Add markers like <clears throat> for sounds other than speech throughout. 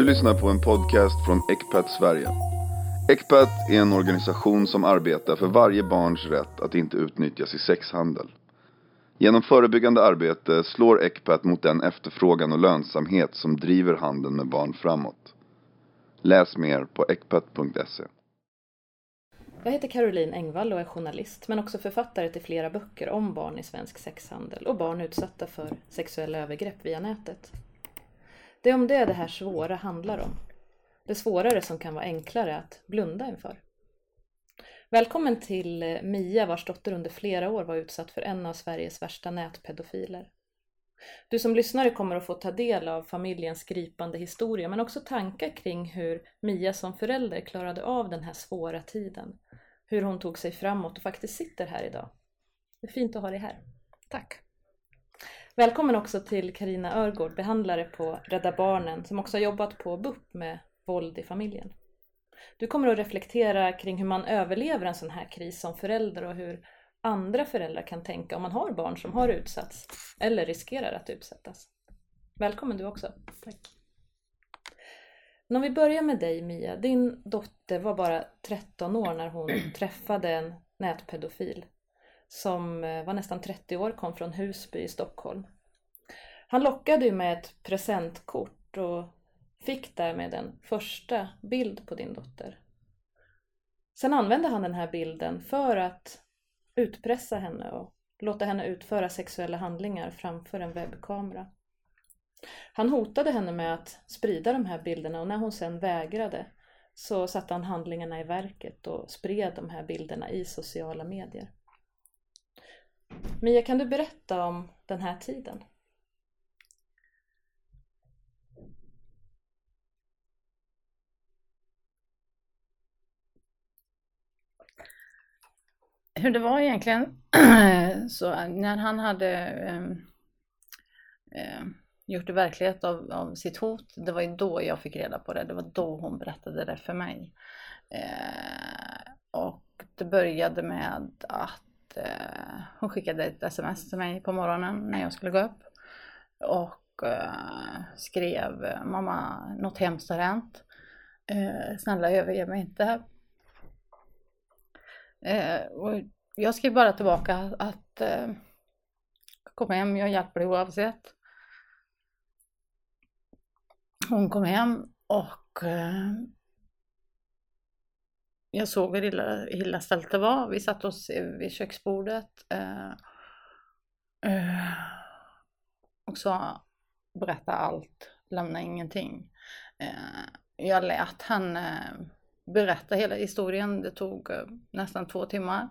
Du lyssnar på en podcast från Ecpat Sverige. Ecpat är en organisation som arbetar för varje barns rätt att inte utnyttjas i sexhandel. Genom förebyggande arbete slår Ecpat mot den efterfrågan och lönsamhet som driver handeln med barn framåt. Läs mer på ecpat.se. Jag heter Caroline Engvall och är journalist men också författare till flera böcker om barn i svensk sexhandel och barn utsatta för sexuella övergrepp via nätet. Det är om det det här svåra handlar om. Det svårare som kan vara enklare att blunda inför. Välkommen till eh, Mia vars dotter under flera år var utsatt för en av Sveriges värsta nätpedofiler. Du som lyssnare kommer att få ta del av familjens gripande historia men också tankar kring hur Mia som förälder klarade av den här svåra tiden. Hur hon tog sig framåt och faktiskt sitter här idag. Det är fint att ha dig här. Tack! Välkommen också till Karina Örgård, behandlare på Rädda Barnen som också har jobbat på BUP med våld i familjen. Du kommer att reflektera kring hur man överlever en sån här kris som förälder och hur andra föräldrar kan tänka om man har barn som har utsatts eller riskerar att utsättas. Välkommen du också. Tack. Om vi börjar med dig Mia, din dotter var bara 13 år när hon <clears throat> träffade en nätpedofil som eh, var nästan 30 år, kom från Husby i Stockholm. Han lockade ju med ett presentkort och fick därmed en första bild på din dotter. Sen använde han den här bilden för att utpressa henne och låta henne utföra sexuella handlingar framför en webbkamera. Han hotade henne med att sprida de här bilderna och när hon sen vägrade så satte han handlingarna i verket och spred de här bilderna i sociala medier. Mia, kan du berätta om den här tiden? Hur det var egentligen, <clears throat> så när han hade eh, gjort det verklighet av, av, sitt hot, det var ju då jag fick reda på det. Det var då hon berättade det för mig. Eh, och det började med att eh, hon skickade ett sms till mig på morgonen när jag skulle gå upp och eh, skrev mamma något hemskt har hänt. Eh, snälla överge mig inte. Eh, och jag skrev bara tillbaka att eh, kom hem, jag hjälper dig oavsett. Hon kom hem och eh, jag såg hur illa, illa ställt det var. Vi satt oss vid köksbordet eh, eh, och sa berätta allt, lämna ingenting. Eh, jag lät henne berätta hela historien. Det tog eh, nästan två timmar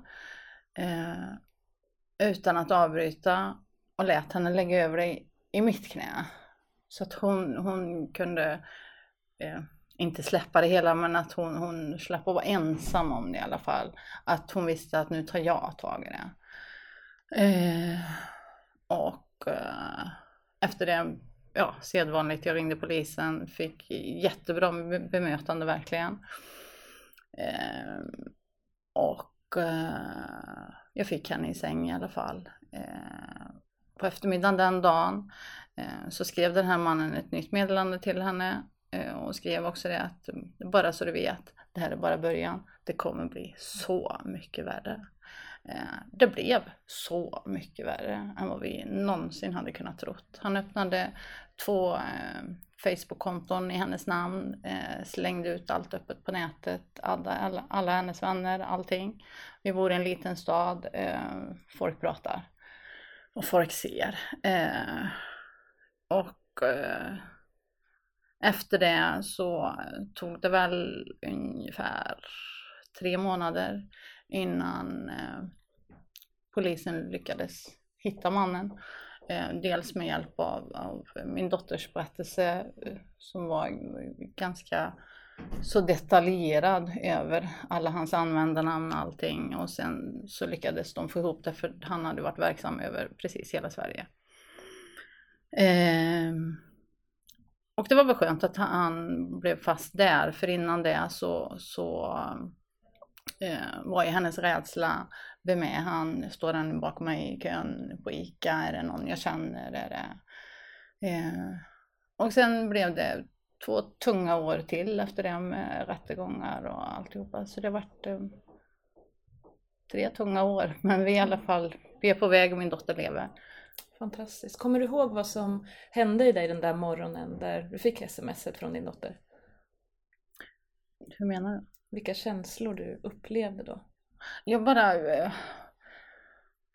eh, utan att avbryta och lät henne lägga över det i mitt knä. Så att hon, hon kunde eh, inte släppa det hela men att hon, hon slapp att vara ensam om det i alla fall. Att hon visste att nu tar jag tag i det. Eh, och eh, efter det, ja sedvanligt, jag ringde polisen, fick jättebra bemötande verkligen. Eh, och eh, jag fick henne i säng i alla fall. Eh, på eftermiddagen den dagen eh, så skrev den här mannen ett nytt meddelande till henne Eh, Hon skrev också det att mm, bara så du vet, det här är bara början. Det kommer bli så mycket värre. Eh, det blev så mycket värre än vad vi någonsin hade kunnat trott. Han öppnade två eh, Facebook-konton i hennes namn, slängde ut allt öppet på nätet, alla, alla, alla hennes vänner, allting. Vi bor i en liten stad, folk pratar och folk ser. Och efter det så tog det väl ungefär tre månader innan eh, polisen lyckades hitta mannen. Eh, dels med hjälp av, av, min dotters berättelse eh, som var ganska så detaljerad över alla hans användarnamn och allting och sen så lyckades de få ihop det för han hade varit verksam över precis hela Sverige. Eh, och det var väl skönt att han blev fast där, för innan det så, så eh, var ju hennes rädsla, vem är han, står han bakom mig i kön på ICA, är det någon jag känner, är det... Eh, och sen blev det två tunga år till efter det med rättegångar och alltihopa. Så det vart eh, tre tunga år. Men vi är i alla fall, vi är på väg och min dotter lever. Fantastiskt. Kommer du ihåg vad som hände i dig den där morgonen där du fick smset från din dotter? Hur menar du? Vilka känslor du upplevde då? Jag bara... Eh,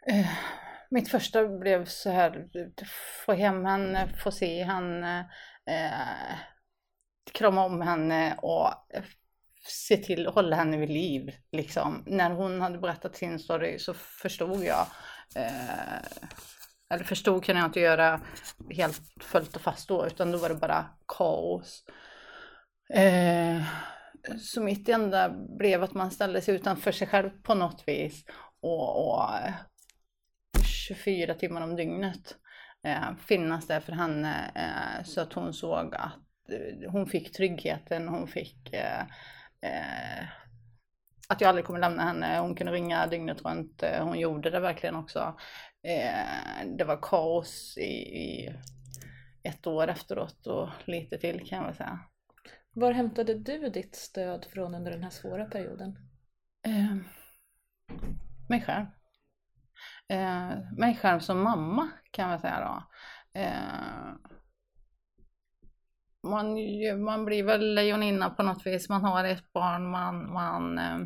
eh, mitt första blev så här, få hem henne, få se henne, eh, krama om henne och se till att hålla henne vid liv. Liksom. När hon hade berättat sin story så förstod jag, eh, eller förstod kunde jag inte göra helt fullt och fast då, utan då var det bara kaos. Eh, så mitt enda blev att man ställde sig utanför sig själv på något vis och, och 24 timmar om dygnet eh, finnas där för henne eh, så att hon såg att eh, hon fick tryggheten, hon fick eh, eh, att jag aldrig kommer lämna henne. Hon kunde ringa dygnet runt. Eh, hon gjorde det verkligen också det var kaos i, ett år efteråt och lite till kan jag väl säga. Var hämtade du ditt stöd från under den här svåra perioden? Eh, mig själv. Eh, mig själv som mamma kan jag säga då. Eh, man, man blir väl lejoninna på något vis. Man har ett barn, man, man eh,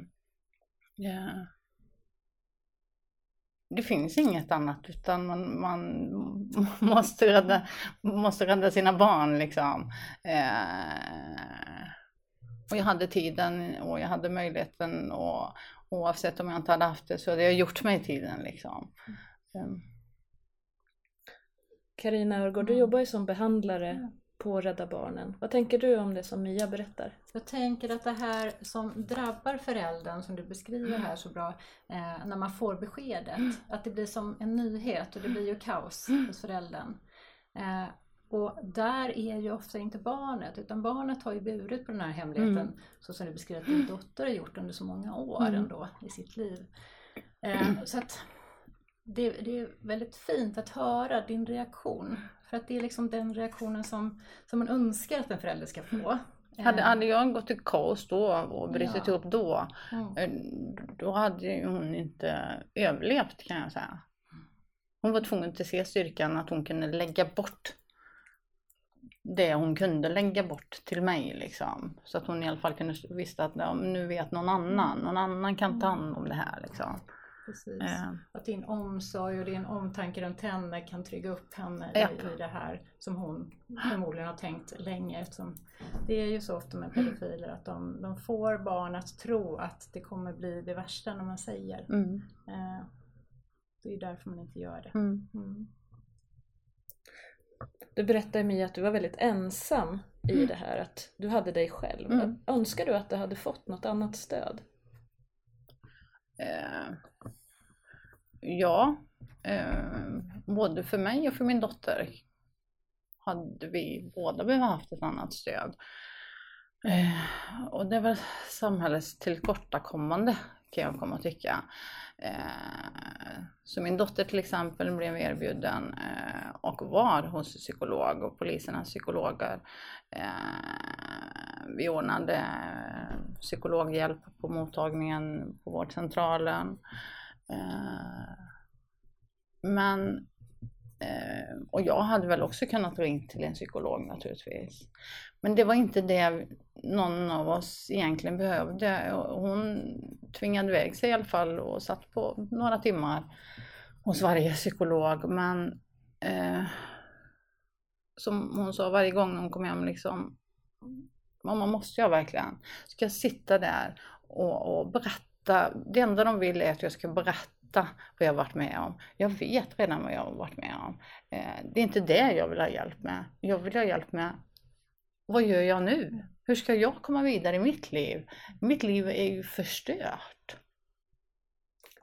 det finns inget annat utan man, man <laughs> måste, rädda, måste rädda sina barn liksom. Eh, och jag hade tiden och jag hade möjligheten och oavsett om jag inte hade haft det så hade jag gjort mig tiden liksom. Karina um. Örgård, du mm. jobbar ju som behandlare på Rädda Barnen. Vad tänker du om det som Mia berättar? Jag tänker att det här som drabbar föräldern, som du beskriver här så bra, eh, när man får beskedet, att det blir som en nyhet och det blir ju kaos hos föräldern. Eh, och där är ju ofta inte barnet, utan barnet har ju burit på den här hemligheten, mm. så som du beskriver att din dotter har gjort under så många år mm. ändå i sitt liv. Eh, så att det, det, är väldigt fint att höra din reaktion för att det är liksom den reaktionen som, som man önskar att en förälder ska få. Hade, hade jag gått i kaos då och brutit ja. upp då, mm. Eh, då hade hon inte överlevt kan jag säga. Hon var tvungen att se styrkan att hon kunde lägga bort det hon kunde lägga bort till mig liksom. Så att hon i alla fall kunde visste att ja, nu vet någon annan, någon annan kan ta hand om det här liksom. Precis. Eh. Att din omsorg och din omtanke runt henne kan trygga upp henne ja. i, i det här som hon förmodligen har tänkt länge. Eftersom det är ju så ofta med pedofiler att de, de får barn att tro att det kommer bli det värsta när man säger. Mm. Eh, det är därför man inte gör det. Mm. Mm. Du berättade Mia att du var väldigt ensam i mm. det här, att du hade dig själv. Mm. Önskar du att du hade fått något annat stöd? Eh, ja, eh, både för mig och för min dotter hade vi båda behövt haft ett annat stöd. Eh, och det är väl samhällets tillkortakommande kan jag komma att tycka. Eh, så min dotter till exempel blev erbjuden eh, och var hos psykolog och polisernas psykologer. Eh, vi ordnade eh, psykologhjälp på mottagningen på vårdcentralen. Eh, men eh, och jag hade väl också kunnat ringa till en psykolog naturligtvis. Men det var inte det någon av oss egentligen behövde. Hon tvingade iväg sig i alla fall och satt på några timmar hos varje psykolog. Men eh, som hon sa varje gång hon kom hem liksom, mamma måste jag verkligen? Ska jag sitta där och, och berätta? Det enda de vill är att jag ska berätta vad jag varit med om. Jag vet redan vad jag har varit med om. Eh, det är inte det jag vill ha hjälp med. Jag vill ha hjälp med vad gör jag nu? Hur ska jag komma vidare i mitt liv? Mitt liv är ju förstört.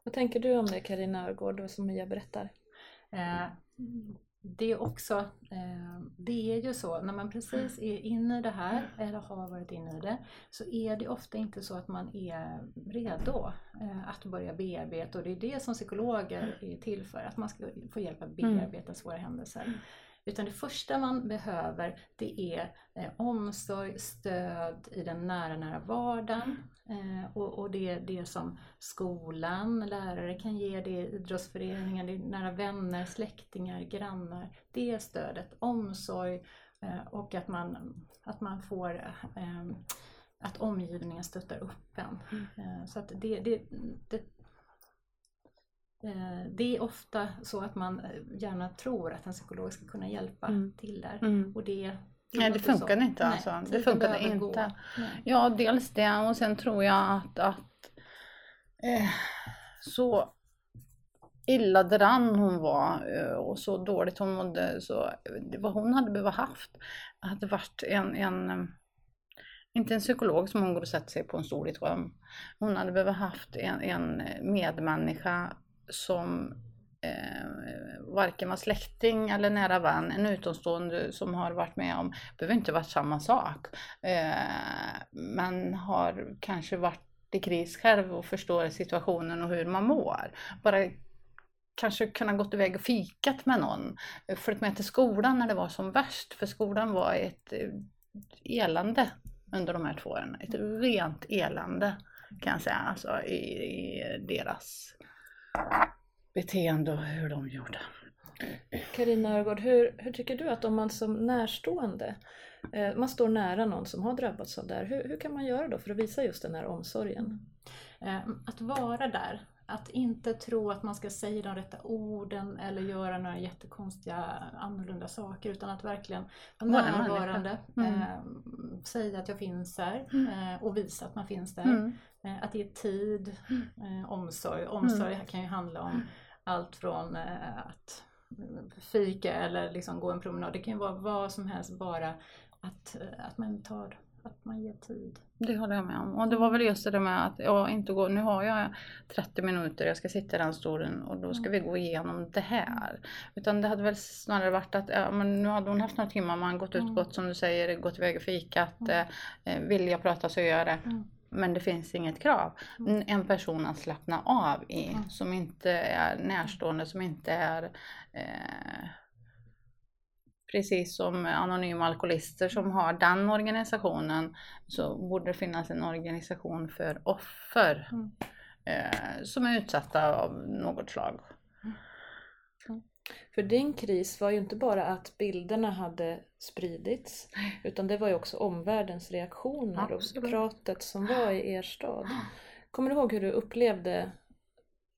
Vad tänker du om det Karina Örgård som Mia berättar? Eh, det är också, eh, det är ju så, när man precis är inne i det här eller har varit inne i det så är det ofta inte så att man är redo eh, att börja bearbeta. Och det är det som psykologer är till för, att man ska få hjälp att bearbeta svåra händelser. Utan det första man behöver det är eh, omsorg, stöd i den nära, nära vardagen. Eh, och, och det är det som skolan, lärare kan ge, det är idrottsföreningar, det är nära vänner, släktingar, grannar. Det är stödet, omsorg eh, och att man, att man får eh, att omgivningen stöttar upp en. Eh, Så att det, det, det, det är ofta så att man eh, gärna tror att en psykolog ska kunna hjälpa Mm. till där. Mm. Och det, det Nej, det inte så. funkar inte Nej, alltså. Det funkar gå. inte. Ja, dels det och sen tror jag att, att eh, så illa däran hon var eh, och så dåligt hon mådde så det vad hon hade behövt haft hade varit en, en eh, inte en psykolog som hon går och sätter sig på en stol i ett rum. Hon hade behövt haft en, en medmänniska som eh, varken var släkting eller nära vän, en utomstående som har varit med om, behöver inte varit samma sak, eh, men har kanske varit i kris själv och förstår situationen och hur man mår. Bara kanske kunna gått iväg och fikat med någon, eh, följt med till skolan när det var som värst, för skolan var ett eh, elände under de här två åren. Ett rent elände kan jag säga, alltså i, i deras beteende och hur de gjorde. Carina Örgård, hur, hur tycker du att om man som närstående, eh, man står nära någon som har drabbats av det här, hur, hur kan man göra då för att visa just den här omsorgen? Eh, Att vara där, att inte tro att man ska säga de rätta orden eller göra några jättekonstiga annorlunda saker utan att verkligen vara närvarande. Mm. eh, säga att jag finns här Mm. eh, och visa att man finns där. Mm. Eh, Att ge tid, eh, omsorg. Omsorg kan ju handla om allt från eh, att fika eller liksom gå en promenad. Det kan ju vara vad som helst bara att, eh, att man tar, att man ger tid. Det håller jag med om. Och det var väl just det med att jag inte går, nu har jag 30 minuter, jag ska sitta i den stolen och då ska vi gå igenom det här. Utan det hade väl snarare varit att, ja, men nu hade hon haft några timmar, man gått ut, Mm. gått som du säger, gått iväg och fikat. Mm. Eh, vill jag prata så gör jag det. Mm. Men det finns inget krav. Mm. En person att slappna av i, Mm. som inte är närstående, som inte är eh, precis som Anonyma Alkoholister som har den organisationen så borde det finnas en organisation för offer Mm. eh, som är utsatta av något slag. För din kris var ju inte bara att bilderna hade spridits <laughs> utan det var ju också omvärldens reaktioner Absolut. och pratet som var i er stad. <gasps> Kommer du ihåg hur du upplevde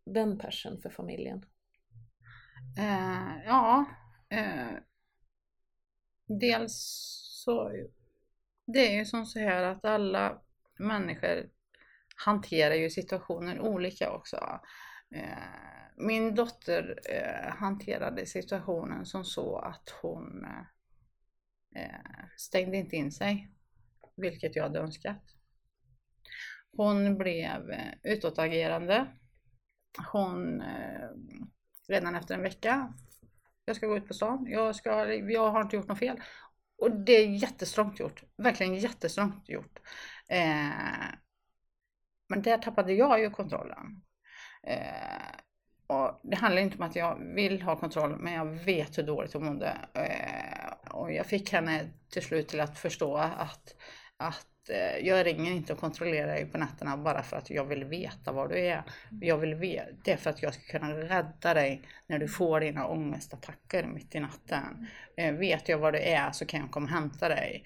den passion för familjen? Eh, ja, eh, dels så det är ju som så här att alla människor hanterar ju situationer olika också. Eh, min dotter eh, hanterade situationen som så att hon eh, stängde inte in sig, vilket jag hade önskat. Hon blev utåtagerande. Hon redan efter en vecka. Jag ska gå ut på stan. Jag, ska, jag har inte gjort något fel. Och det är jättestrångt gjort. Verkligen jättestrångt gjort. Eh, men där tappade jag ju kontrollen. Eh, och det handlar inte om att jag vill ha kontroll, men jag vet hur dåligt hon mådde. Eh, och jag fick henne till slut till att förstå att, att jag ringer inte och kontrollerar dig på nätterna bara för att jag vill veta var du är. Jag vill veta, det är för att jag ska kunna rädda dig när du får dina ångestattacker mitt i natten. Eh, vet jag var du är så kan jag komma och hämta dig.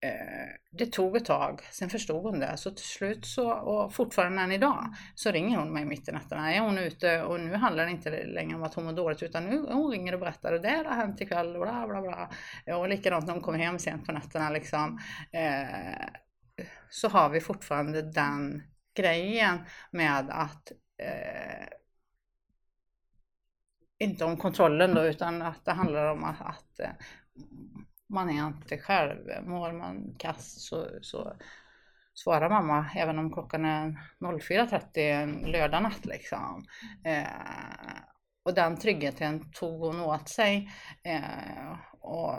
Eh, det tog ett tag, sen förstod hon det. Så till slut så, och fortfarande än idag, så ringer hon mig mitt i natten. Är hon ute och nu handlar det inte längre om att hon mår dåligt utan nu hon ringer och berättar och det har hänt ikväll och bla bla bla. Och likadant när hon kommer hem sent på nätterna liksom. Eh, så har vi fortfarande den grejen med att eh, inte om kontrollen då utan att det handlar om att, att eh, man är inte själv. Mår man kass så, så svarar mamma även om klockan är 04.30 en lördag natt liksom. Eh, och den tryggheten tog hon åt sig eh, och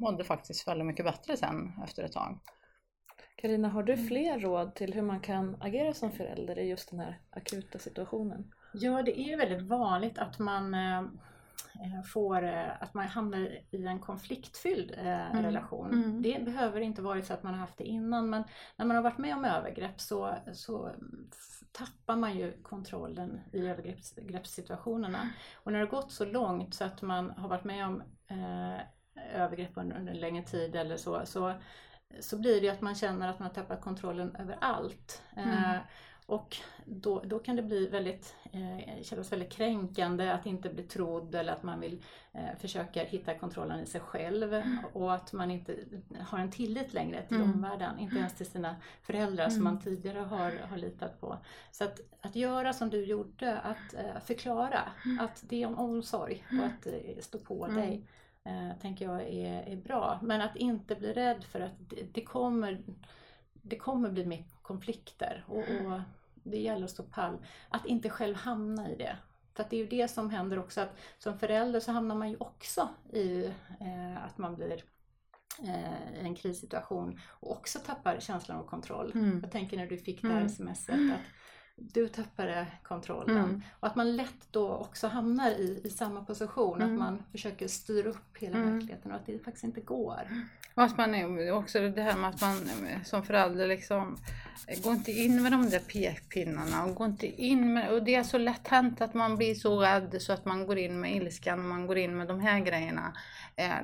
mådde faktiskt väldigt mycket bättre sen efter ett tag. Karina, har du fler råd till hur man kan agera som förälder i just den här akuta situationen? Ja, det är ju väldigt vanligt att man, eh, eh, får, eh, att man hamnar i en konfliktfylld eh, Mm. relation. Mm. Det behöver inte vara så att man har haft det innan men när man har varit med om övergrepp så, så f- tappar man ju kontrollen i övergreppssituationerna. Och när det har gått så långt så att man har varit med om eh, övergrepp under, under en längre tid eller så, så, så blir det att man känner att man tappar kontrollen över allt. Eh, Mm. Och då, då kan det bli väldigt, eh, kännas väldigt kränkande att inte bli trodd eller att man vill eh, försöka hitta kontrollen i sig själv och att man inte har en tillit längre till Mm. omvärlden, inte ens till sina föräldrar som Mm. man tidigare har, har litat på. Så att, att göra som du gjorde, att eh, förklara att det är om omsorg och att eh, stå på Mm. dig, eh, tänker jag är, är bra. Men att inte bli rädd för att det, det kommer det kommer bli mer konflikter och, och det gäller att stå pall. Att inte själv hamna i det. För att det är ju det som händer också att som förälder så hamnar man ju också i eh, att man blir eh, i en krissituation och också tappar känslan av kontroll. Mm. Jag tänker när du fick det här Mm. smset att du tappade kontrollen. Mm. Och att man lätt då också hamnar i, i samma position, Mm. att man försöker styra upp hela Mm. verkligheten och att det faktiskt inte går. Och att man är också det här med att man som förälder liksom Gå inte in med de där pekpinnarna och gå inte in med, och det är så lätt hänt att man blir så rädd så att man går in med ilskan och man går in med de här grejerna. Eh,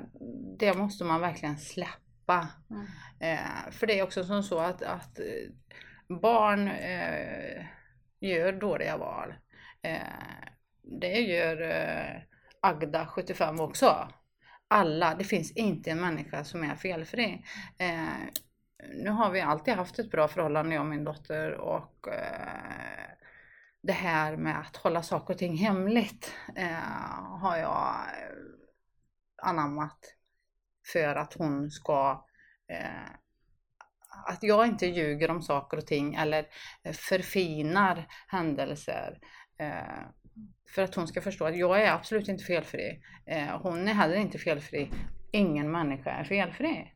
det måste man verkligen släppa. Mm. Eh, för det är också som så att, att eh, barn gör dåliga val. Eh, det gör eh, Agda, 75 också. Alla, det finns inte en människa som är felfri. Eh, nu har vi alltid haft ett bra förhållande jag och min dotter och eh, det här med att hålla saker och ting hemligt eh, har jag eh, anammat för att hon ska eh, att jag inte ljuger om saker och ting eller eh, förfinar händelser. Eh, för att hon ska förstå att jag är absolut inte felfri. Eh, hon är heller inte felfri. Ingen människa är felfri.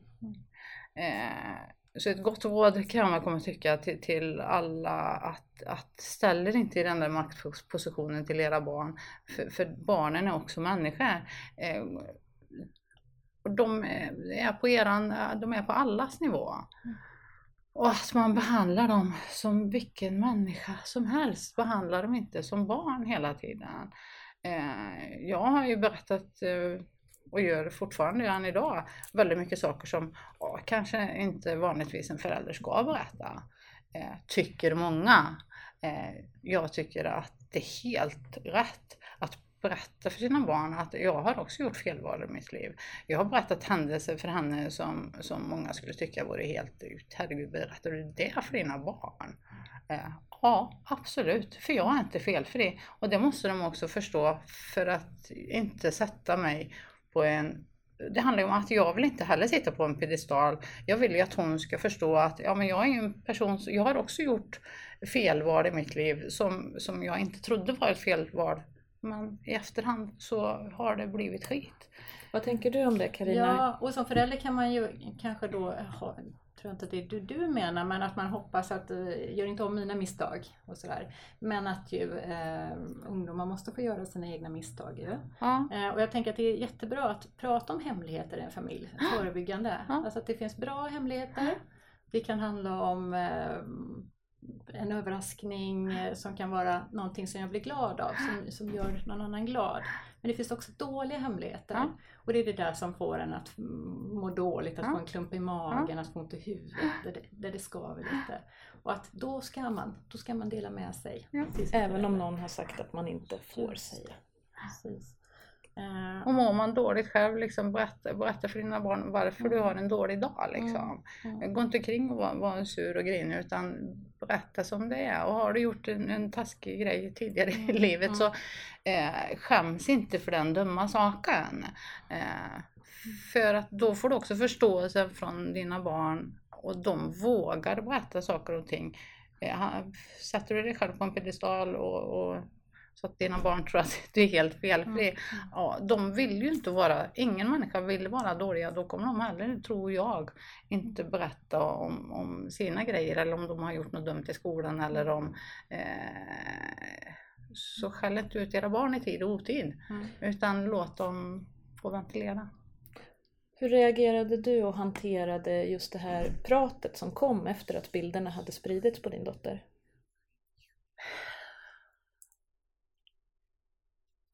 Eh, så ett gott råd kan man komma tycka till, till alla att, att ställ er inte i den där maktpositionen till era barn. För, för barnen är också människor. Eh, och de eh, är på eran, de är på allas nivå. Mm. Och att man behandlar dem som vilken människa som helst. Behandlar dem inte som barn hela tiden. Eh, jag har ju berättat eh, och gör fortfarande än idag väldigt mycket saker som ja, kanske inte vanligtvis en förälder ska berätta. Eh, tycker många. Jag tycker att det är helt rätt berätta för sina barn att jag har också gjort felval i mitt liv. Jag har berättat händelser för henne som, som många skulle tycka vore helt ut. Herregud, berättar du det för dina barn? Eh, ja, absolut, för jag är inte felfri. Och det måste de också förstå för att inte sätta mig på en det handlar ju om att jag vill inte heller sitta på en piedestal. Jag vill ju att hon ska förstå att ja, men jag är ju en person, jag har också gjort felval i mitt liv som, som jag inte trodde var ett felval. Men i efterhand så har det blivit skit. Vad tänker du om det Carina? Ja, och som förälder kan man ju kanske då ha, tror inte att det är du, du menar, men att man hoppas att uh, gör inte om mina misstag och sådär. Men att ju eh, ungdomar måste få göra sina egna misstag ju. Ja. Eh, och jag tänker att det är jättebra att prata om hemligheter i en familj, förebyggande. Ja. Alltså att det finns bra hemligheter. Det kan handla om eh, en överraskning eh, som kan vara någonting som jag blir glad av, som, som gör någon annan glad. Men det finns också dåliga hemligheter. Ja. Och det är det där som får en att må dåligt, att Ja. få en klump i magen, att få ont i huvudet, där det, där det skaver lite. Och att då ska man, då ska man dela med sig. Ja. Även om någon har sagt att man inte får säga. Precis. Eh, Och mår man dåligt själv, liksom berätta, berätta för dina barn varför du har en dålig dag. Liksom. mm. Gå inte kring och vara, vara sur och grinig utan berätta som det är. Och har du gjort en, en taskig grej tidigare i Mm, livet mm. så eh, skäms inte för den dumma saken. Eh, för att då får du också förståelse från dina barn och de vågar berätta saker och ting. Eh, sätter du dig själv på en piedestal och, och så att dina barn tror att <laughs> du är helt felfri. Mm. Ja, de vill ju inte vara, ingen människa vill vara dåliga, då kommer de heller, tror jag, inte berätta om, om sina grejer eller om de har gjort något dumt i skolan eller om eh, så skäll inte ut era barn i tid och otid. Mm. Utan låt dem få ventilera. Hur reagerade du och hanterade just det här pratet som kom efter att bilderna hade spridits på din dotter?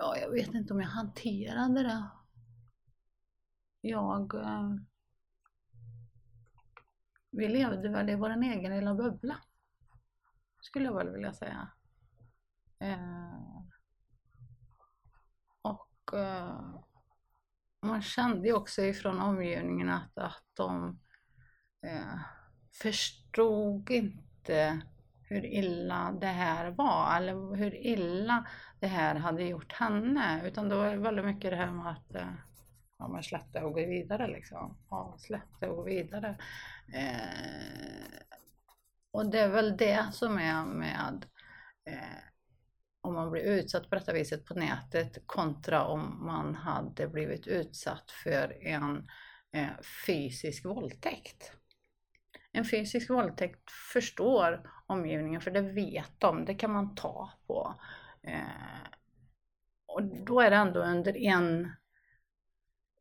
Ja, jag vet inte om jag hanterade det. Jag... Eh, vi levde väl i vår egen lilla bubbla. Skulle jag väl vilja säga. Eh, och eh, man kände ju också ifrån omgivningen att, att de eh, förstod inte hur illa det här var eller hur illa det här hade gjort henne. Utan det var väldigt mycket det här med att eh, ja, man släppte och gå vidare liksom. Ja, släppte och gå vidare. Eh, och det är väl det som är med eh, om man blir utsatt på detta viset på nätet kontra om man hade blivit utsatt för en eh, fysisk våldtäkt. En fysisk våldtäkt förstår omgivningen för det vet de, det kan man ta på. Eh, och då är det ändå under en,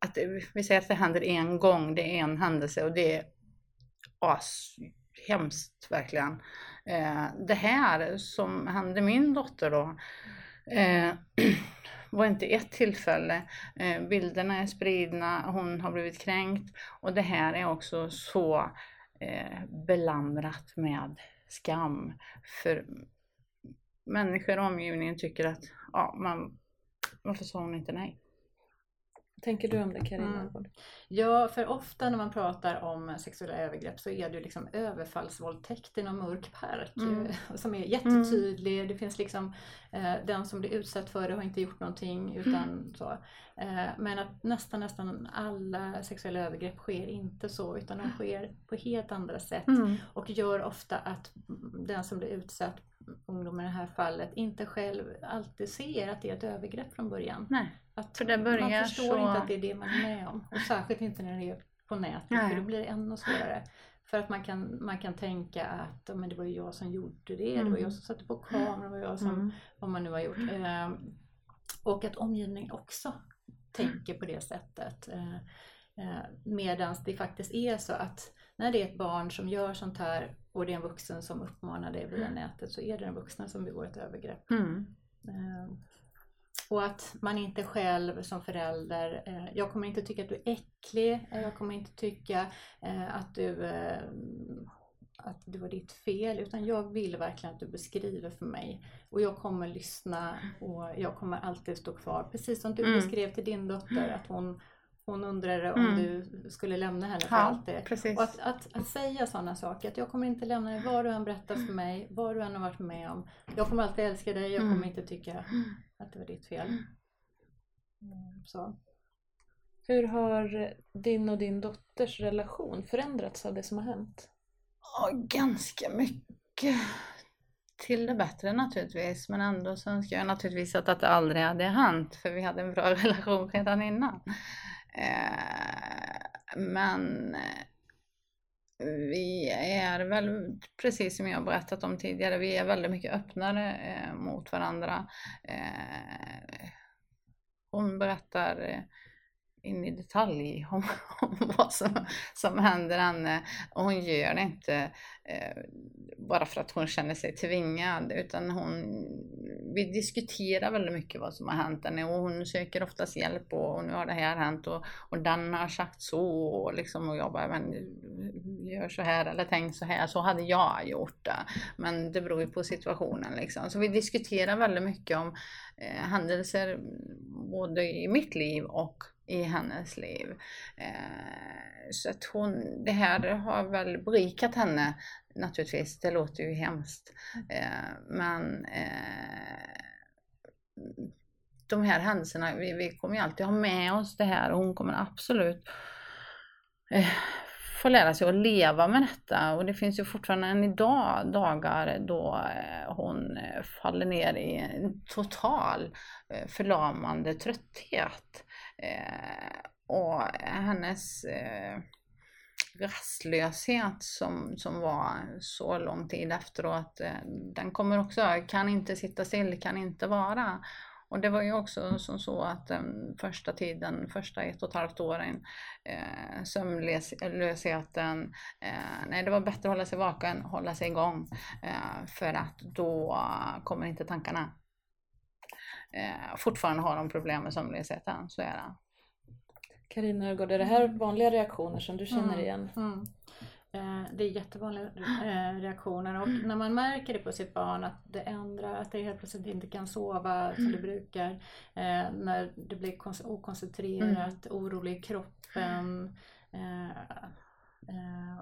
att det, vi säger att det händer en gång, det är en händelse och det är as, hemskt verkligen. Eh, det här som hände min dotter då eh, <clears throat> var inte ett tillfälle. Eh, bilderna är spridna, hon har blivit kränkt och det här är också så Eh, belamrat med skam. För människor i omgivningen tycker att, ja, man, varför sa hon inte nej? Tänker du om det Carina? Mm. Ja, för ofta när man pratar om sexuella övergrepp så är det ju liksom överfallsvåldtäkt i någon mörk park Mm. som är jättetydlig. Det finns liksom eh, den som blir utsatt för det har inte gjort någonting utan så. Eh, men att nästan nästan alla sexuella övergrepp sker inte så utan de sker på helt andra sätt Mm. och gör ofta att den som blir utsatt, ungdomen i det här fallet, inte själv alltid ser att det är ett övergrepp från början. Nej. Att För det börjar man förstår så- inte att det är det man är med om. Och särskilt inte när det är på nätet Nej. för då blir det ännu svårare. För att man kan, man kan tänka att "Ja, men det var ju jag som gjorde det, det var Mm. jag som satte på kameran, det var jag som, Mm. vad man nu har gjort. Ehm, och att omgivningen också tänker på det sättet. Eh, eh, Medan det faktiskt är så att när det är ett barn som gör sånt här och det är en vuxen som uppmanar det via nätet så är det den vuxna som begår ett övergrepp. Mm. Eh, Och att man inte själv som förälder, eh, jag kommer inte tycka att du är äcklig, eh, jag kommer inte tycka eh, att du att det var ditt fel utan jag vill verkligen att du beskriver för mig och jag kommer lyssna och jag kommer alltid stå kvar precis som du Mm. beskrev till din dotter att hon, hon undrade om Mm. du skulle lämna henne för Ja, alltid. precis. Och att, att, att säga sådana saker, att jag kommer inte lämna dig vad du än berättar för mig, vad du än har varit med om. Jag kommer alltid älska dig, jag kommer Mm. inte tycka att det var ditt fel. Mm, Så. Hur har din och din dotters relation förändrats av det som har hänt? Ja, ganska mycket till det bättre naturligtvis. Men ändå så önskar jag naturligtvis att det aldrig hade hänt. För vi hade en bra <laughs> relation redan innan. Eh, men eh, vi är väl, precis som jag berättat om tidigare, vi är väldigt mycket öppnare eh, mot varandra. Eh, hon berättar eh, in i detalj om, <laughs> om vad som, som händer henne. Och hon gör det inte eh, bara för att hon känner sig tvingad utan hon, vi diskuterar väldigt mycket vad som har hänt henne och hon söker oftast hjälp och, och nu har det här hänt och, och den har sagt så och, liksom, och jag bara, men gör så här eller tänk så här, så hade jag gjort det. Men det beror ju på situationen liksom. Så vi diskuterar väldigt mycket om eh, händelser både i mitt liv och i hennes liv. Eh, så att hon, det här har väl berikat henne naturligtvis, det låter ju hemskt. Eh, men eh, de här händelserna, vi, vi kommer ju alltid ha med oss det här och hon kommer absolut eh, få lära sig att leva med detta och det finns ju fortfarande än idag dagar då eh, hon eh, faller ner i en total förlamande trötthet. Eh, och hennes eh, rastlöshet som, som var så lång tid efteråt. eh, Den kommer också, kan inte sitta still, kan inte vara. Och det var ju också som så att den första tiden, första ett och ett halvt åren, eh, sömnlösheten, eh, nej det var bättre att hålla sig vaken, hålla sig igång. Eh, för att då kommer inte tankarna. Eh, fortfarande har de problem med sömnlösheten, så är det. Carina Örgård, är det här vanliga reaktioner som du känner Mm. igen? Mm. Eh, Det är jättevanliga eh, reaktioner och när man märker det på sitt barn att det ändrar, att det helt plötsligt inte kan sova som det brukar, eh, när det blir okoncentrerat, orolig i kroppen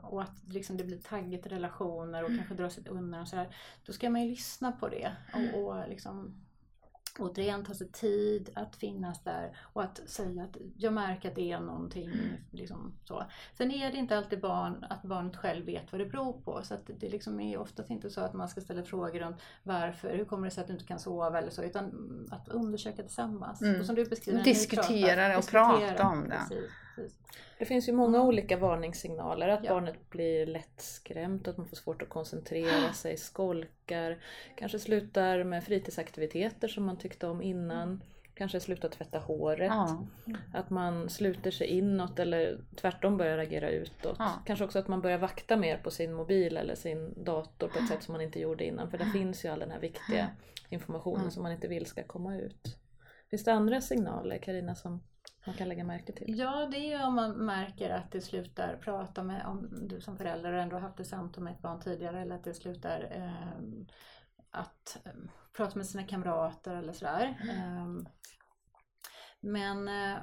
och att liksom det blir taggigt i relationer och kanske drar sig undan och sådär. Då ska man ju lyssna på det och, och liksom återigen ta sig tid att finnas där och att säga att jag märker att det är någonting. Liksom så. Sen är det inte alltid barn, att barnet själv vet vad det beror på. Så det liksom är oftast inte så att man ska ställa frågor om varför, hur kommer det sig att du inte kan sova eller så, utan att undersöka tillsammans. Mm. Och som du beskriver, Diskutera det och prata om det. Precis, precis. Det finns ju många olika varningssignaler. Att Ja. barnet blir lättskrämt, att man får svårt att koncentrera <gasps> sig, skolkar, kanske slutar med fritidsaktiviteter som man tyckte om innan. Kanske slutar tvätta håret. Ja. Att man sluter sig inåt eller tvärtom börjar agera utåt. Ja. Kanske också att man börjar vakta mer på sin mobil eller sin dator på ett <gasps> sätt som man inte gjorde innan. För där finns ju all den här viktiga informationen Mm. som man inte vill ska komma ut. Finns det andra signaler, Karina som man kan lägga märke till? Ja, det är ju om man märker att det slutar prata med, om du som förälder ändå haft ett samtal med ett barn tidigare eller att det slutar eh, att eh, prata med sina kamrater eller sådär. Eh, men eh,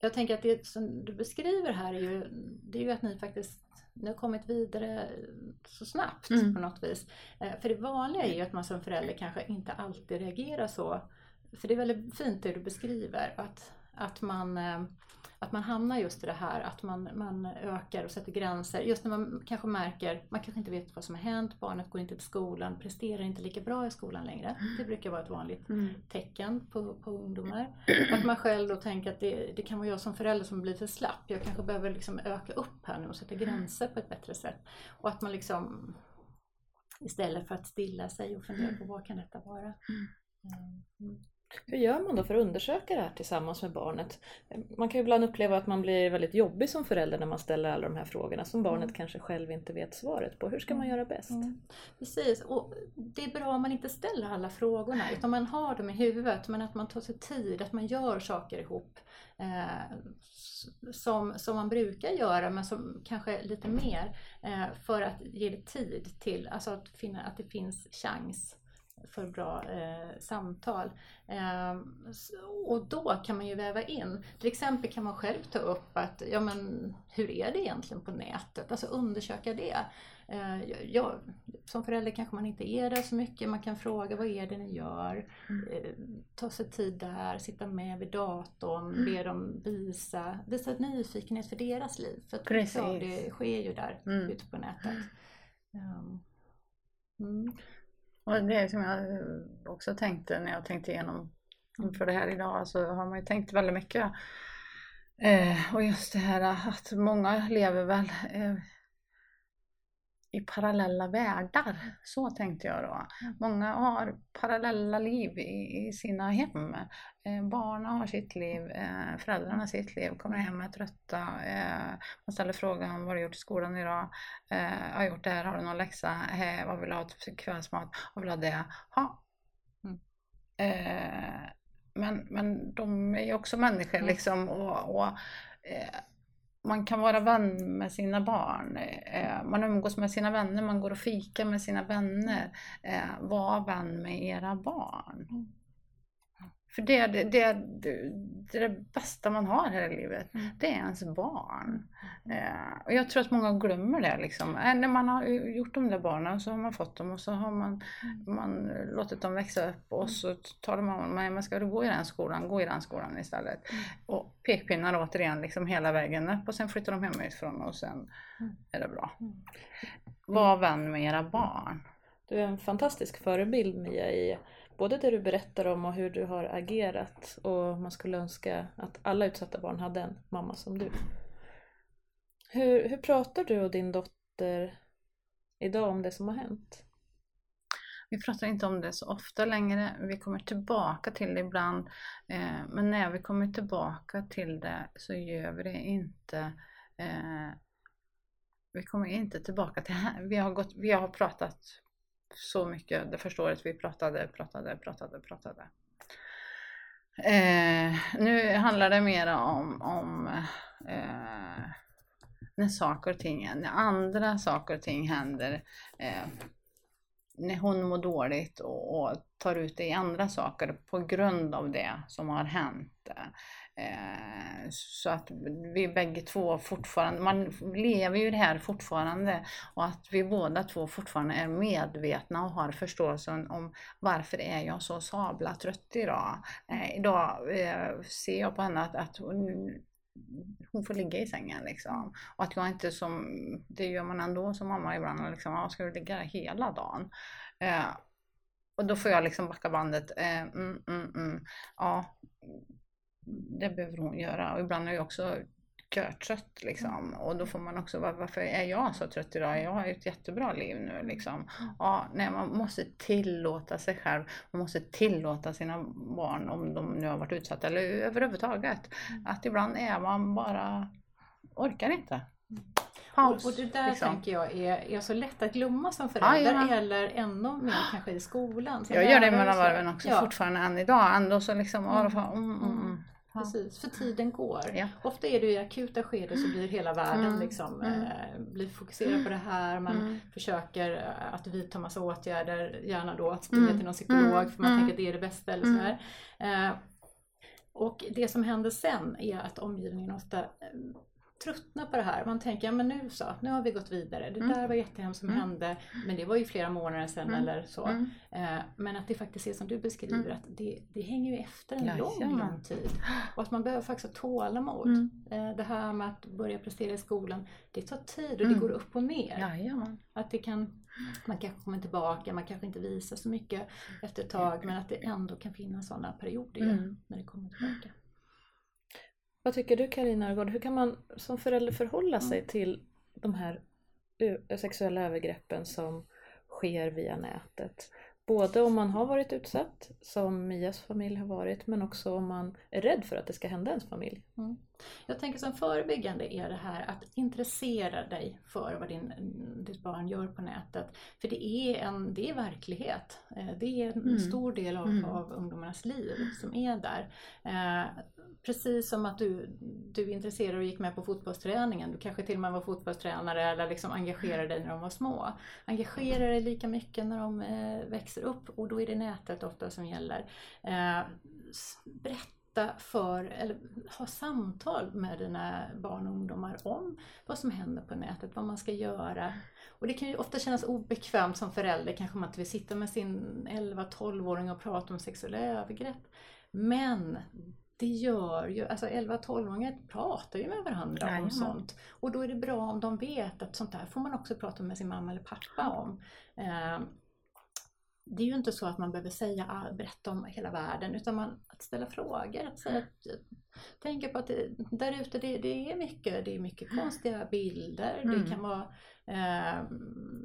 jag tänker att det som du beskriver här är ju, det är ju att ni faktiskt ni har kommit vidare så snabbt Mm. på något vis. Eh, För det vanliga är ju att man som förälder kanske inte alltid reagerar så. För det är väldigt fint det du beskriver, att, att, man, eh, att man hamnar just i det här, att man, man ökar och sätter gränser. Just när man kanske märker, man kanske inte vet vad som har hänt, barnet går inte till skolan, presterar inte lika bra i skolan längre. Det brukar vara ett vanligt Mm. tecken på, på ungdomar. Att man själv då tänker att det, det kan vara jag som förälder som blir för slapp. Jag kanske behöver liksom öka upp här nu och sätta gränser på ett bättre sätt. Och att man liksom istället för att stilla sig och fundera på vad kan detta vara. Mm. Hur gör man då för att undersöka det här tillsammans med barnet? Man kan ju ibland uppleva att man blir väldigt jobbig som förälder när man ställer alla de här frågorna som barnet Mm. kanske själv inte vet svaret på. Hur ska man göra bäst? Mm. Precis, och det är bra om man inte ställer alla frågorna utan man har dem i huvudet men att man tar sig tid, att man gör saker ihop eh, som, som man brukar göra men som kanske lite mer eh, för att ge tid till, alltså att, finna, att det finns chans för bra eh, samtal. Eh, och då kan man ju väva in, till exempel kan man själv ta upp att, ja men hur är det egentligen på nätet? Alltså undersöka det. Eh, jag, som förälder kanske man inte är där så mycket, man kan fråga vad är det ni gör? Mm. Eh, ta sig tid där, sitta med vid datorn, be dem visa, visa nyfikenhet för deras liv. För att Precis. ja, det sker ju där Mm. ute på nätet. Um, mm. Och det är som jag eh, också tänkte när jag tänkte igenom inför det här idag så har man ju tänkt väldigt mycket. Eh, och just det här att många lever väl eh, i parallella världar. Så tänkte jag då. Många har parallella liv i, i sina hem. Eh, barnen har sitt liv, eh, föräldrarna har sitt liv, kommer hem är trötta. Eh, man ställer frågan vad har du gjort i skolan idag? Eh, jag har gjort det här, har du någon läxa? Eh, vad vill du ha till kvällsmat? Vad vill du ha det? Ha. Mm. Eh, men, men de är ju också människor Mm. liksom och, och eh, man kan vara vän med sina barn. Eh, man umgås med sina vänner, man går och fikar med sina vänner. Eh, var vän med era barn. Mm. Mm. För det, det, det, det, är det bästa man har här i livet. Mm. Det är ens barn. Eh, och jag tror att många glömmer det. Liksom. Eh, när man har gjort de där barnen så har man fått dem och så har man, man låtit dem växa upp och så talar man om men ska du gå i den skolan, gå i den skolan istället. Mm. Och pekpinnar återigen liksom hela vägen upp och sen flyttar de hemifrån och sen Mm. är det bra. Mm. Var vän med era barn. Du är en fantastisk förebild Mia i både det du berättar om och hur du har agerat och man skulle önska att alla utsatta barn hade en mamma som du. Hur, hur pratar du och din dotter idag om det som har hänt? Vi pratar inte om det så ofta längre. Vi kommer tillbaka till det ibland. Eh, men när vi kommer tillbaka till det så gör vi det inte eh, vi kommer inte tillbaka till <laughs> vi har, gått, vi har pratat så mycket det första året vi pratade, pratade, pratade, pratade. Eh, nu handlar det mer om, om eh, när saker och ting, när andra saker och ting händer. Eh, när hon mår dåligt och, och, tar ut det i andra saker på grund av det som har hänt. Eh, så att vi bägge två fortfarande, man lever ju det här fortfarande och att vi båda två fortfarande är medvetna och har förståelsen om varför är jag så sabla trött idag. Eh, idag eh, ser jag på henne att, att hon, hon får ligga i sängen liksom. Och att jag inte som, det gör man ändå som mamma ibland, liksom, ah, ska du ligga där hela dagen? Eh, och då får jag liksom backa bandet. Eh, mm, mm, mm. Ja, det behöver hon göra. Och ibland är jag också görtrött liksom. Och då får man också, varför är jag så trött idag? Jag har ju ett jättebra liv nu liksom. Ja, nej, man måste tillåta sig själv. Man måste tillåta sina barn, om de nu har varit utsatta eller överhuvudtaget. Att ibland är man bara, orkar inte. Paus, och, och, det där liksom. tänker jag är, är så lätt att glömma som förälder ja. eller ännu mer kanske i skolan. Jag gör det mellan varven också ja. fortfarande än idag. Ändå så liksom, mm. Mm, mm, mm. Precis, för tiden går. Ja. Ofta är det i akuta skeden så blir hela världen mm. liksom, mm. Eh, blir fokuserad på det här. Man mm. försöker eh, att vidta massa åtgärder, gärna då att springa mm. till någon psykolog för man mm. tänker att det är det bästa eller sådär. Eh, och det som händer sen är att omgivningen ofta tröttnar på det här. Man tänker, ja men nu så, nu har vi gått vidare. Det mm. där var jättehemskt som mm. hände, men det var ju flera månader sedan mm. eller så. Mm. Eh, men att det faktiskt är som du beskriver, mm. att det, det hänger ju efter en lång, lång tid. Och att man behöver faktiskt ha tålamod. Mm. Eh, det här med att börja prestera i skolan, det tar tid och det går upp och ner. Jajamän. Att det kan, man kanske kommer tillbaka, man kanske inte visar så mycket efter ett tag, men att det ändå kan finnas sådana perioder när det kommer tillbaka. Vad tycker du Karina Argård? Hur kan man som förälder förhålla sig mm. till de här sexuella övergreppen som sker via nätet? Både om man har varit utsatt, som Mias familj har varit, men också om man är rädd för att det ska hända ens familj. Mm. Jag tänker som förebyggande är det här att intressera dig för vad din, ditt barn gör på nätet. För det är, en, det är verklighet. Eh, det är en mm. stor del av, mm. av ungdomarnas liv som är där. Precis som att du, du är intresserad och gick med på fotbollsträningen. Du kanske till och med var fotbollstränare eller liksom engagerade dig när de var små. Engagera dig lika mycket när de eh, växer upp och då är det nätet ofta som gäller. Eh, berätta för, eller ha samtal med dina barn och ungdomar om vad som händer på nätet, vad man ska göra. Och det kan ju ofta kännas obekvämt som förälder, kanske man inte vill sitta med sin 11-12-åring och prata om sexuella övergrepp. Men det gör ju, alltså 11-12-åringar pratar ju med varandra Nej, om sånt. Och då är det bra om de vet att sånt där får man också prata med sin mamma eller pappa om. Eh, det är ju inte så att man behöver säga, berätta om hela världen, utan man, att ställa frågor. Att säga, att, tänka på att det, där ute det, det, är mycket, det är mycket konstiga bilder. Mm. Det kan vara eh,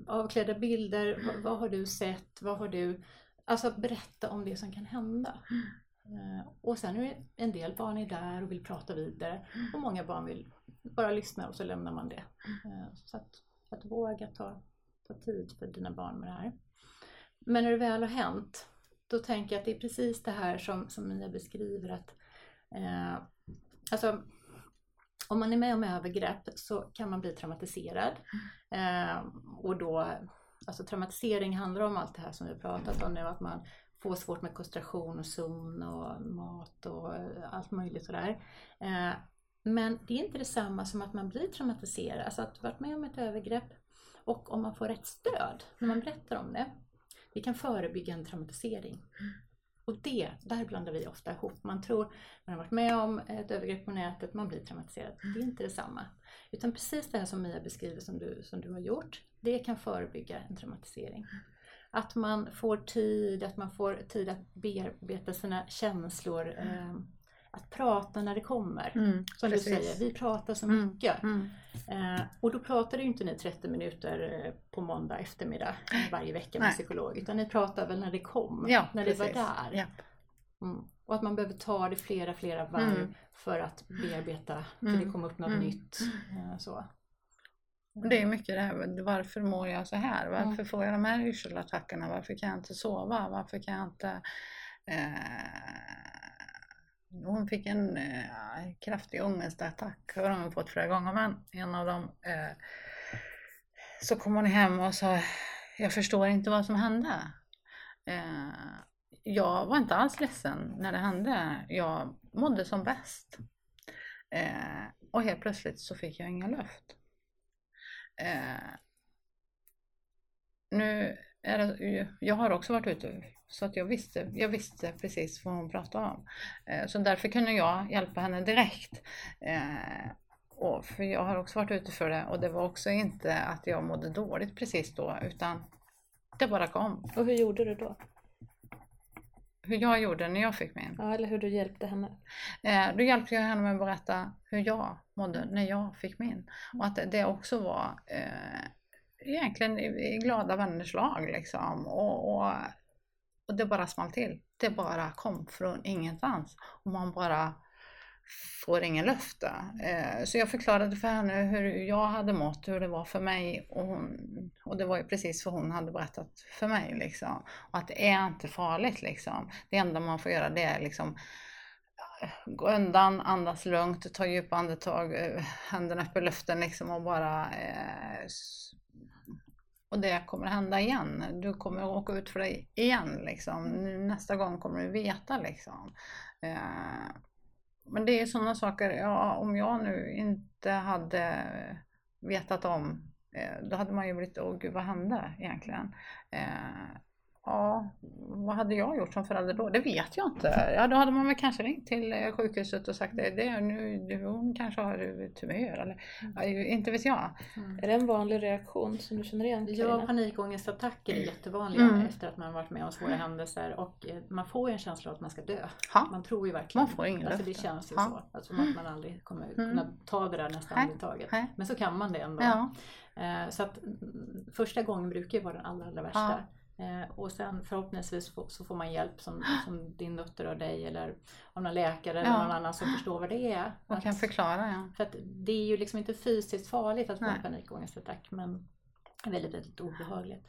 avklädda bilder. Vad, vad, har du sett? Vad har du... Alltså berätta om det som kan hända. Eh, och sen är en del barn är där och vill prata vidare och många barn vill bara lyssna och så lämnar man det. Eh, så att, att våga ta, ta tid för dina barn med det här. Men när det väl har hänt, då tänker jag att det är precis det här som, som Mia beskriver att eh, alltså, om man är med om övergrepp så kan man bli traumatiserad. Eh, och då, alltså traumatisering handlar om allt det här som vi har pratat om nu, att man få svårt med koncentration och sömn och mat och eh, allt möjligt sådär. Eh, men det är inte detsamma som att man blir traumatiserad, alltså att varit med om ett övergrepp och om man får rätt stöd när man berättar om det. Det kan förebygga en traumatisering. Och det, där blandar vi ofta ihop. Man tror, man har varit med om ett övergrepp på nätet, man blir traumatiserad. Det är inte detsamma. Utan precis det här som Mia beskriver som du, som du har gjort, det kan förebygga en traumatisering. Att man får tid, att man får tid att bearbeta sina känslor. Eh, att prata när det kommer. Mm, Som precis. du säger, vi pratar så Mm, mycket. Mm. Eh, och då pratar ju inte ni 30 minuter eh, på måndag eftermiddag varje vecka med Nej. psykolog. Utan ni pratar väl när det kom, Ja, när precis. det var där. Ja. Mm. Och att man behöver ta det flera, flera varv Mm. för att bearbeta, för Mm. det kommer upp något Mm. nytt. Eh, så. Det är mycket det här, varför mår jag så här? Varför Mm. får jag de här yrselattackerna? Varför kan jag inte sova? Varför kan jag inte... Eh, hon fick en eh, kraftig ångestattack, har hon fått flera gånger, men en av dem eh, så kom hon hem och sa, jag förstår inte vad som hände. Eh, jag var inte alls ledsen när det hände. Jag mådde som bäst. Eh, och helt plötsligt så fick jag ingen luft. Eh, nu är det, jag har också varit ute så att jag visste, jag visste precis vad hon pratade om. Eh, så därför kunde jag hjälpa henne direkt. Eh, och för jag har också varit ute för det och det var också inte att jag mådde dåligt precis då utan det bara kom. Och hur gjorde du då? Hur jag gjorde när jag fick min. Ja, eller hur du hjälpte henne? Eh, då hjälpte jag henne med att berätta hur jag mådde när jag fick min. Och att det också var eh, egentligen i, glada vänners lag liksom. Och, och, och det bara small till. Det bara kom från ingenstans. Och man bara får ingen löfte. Eh, så jag förklarade för henne hur jag hade mått, hur det var för mig. Och, hon, och det var ju precis vad hon hade berättat för mig. Liksom. Och att det är inte farligt liksom. Det enda man får göra det är liksom eh, gå undan, andas lugnt, ta djupa andetag, eh, händerna upp i luften liksom och bara eh, och det kommer hända igen. Du kommer åka ut för dig igen liksom. Nästa gång kommer du veta liksom. Eh, men det är sådana saker, ja, om jag nu inte hade vetat om, eh, då hade man ju blivit, åh gud vad hände egentligen? Eh, Ja, vad hade jag gjort som förälder då? Det vet jag inte. Ja, då hade man väl kanske ringt till eh, sjukhuset och sagt det, det nu, du- hon kanske har tumör eller ja, inte vet jag. Är det en vanlig reaktion som du känner igen Ja, panikångestattacker är jättevanliga Mm. efter att man varit med om svåra händelser och eh, man får ju en känsla av att man ska dö. Ha. Man tror ju verkligen Man får ingen alltså, Det känns ju Ja. så. Alltså, att man aldrig kommer Mm. kunna ta det där nästa andetaget. Men så kan man det ändå. Ja. Eh, Så att mm, första gången brukar ju vara den allra, allra värsta. Eh, Och sen förhoppningsvis så får man hjälp som, som din dotter och dig eller av någon läkare eller Ja. någon annan som förstår vad det är. Och kan Att- förklara ja. för att det är ju liksom inte fysiskt farligt att få en panikångestattack men väldigt, väldigt obehagligt.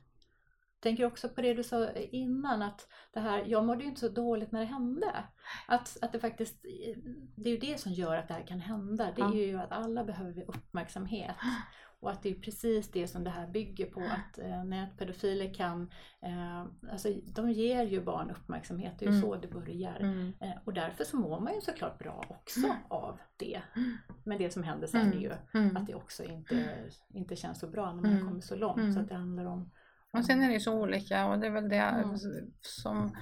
Tänker också på det du sa innan att det här, jag mådde ju inte så dåligt när det hände. Att, att det faktiskt, det är ju det som gör att det här kan hända. Det är Ja. ju att alla behöver uppmärksamhet. Och att det är precis det som det här bygger på. Att eh, nätpedofiler kan, eh, alltså de ger ju barn uppmärksamhet. Det är ju Mm. så det börjar. Mm. Eh, Och därför så mår man ju såklart bra också av det. Men det som händer sen Mm. är ju Mm. att det också inte, inte känns så bra när man Mm. kommit så långt. Mm. Så att det handlar om Och sen är det ju så olika och det är väl det Mm. som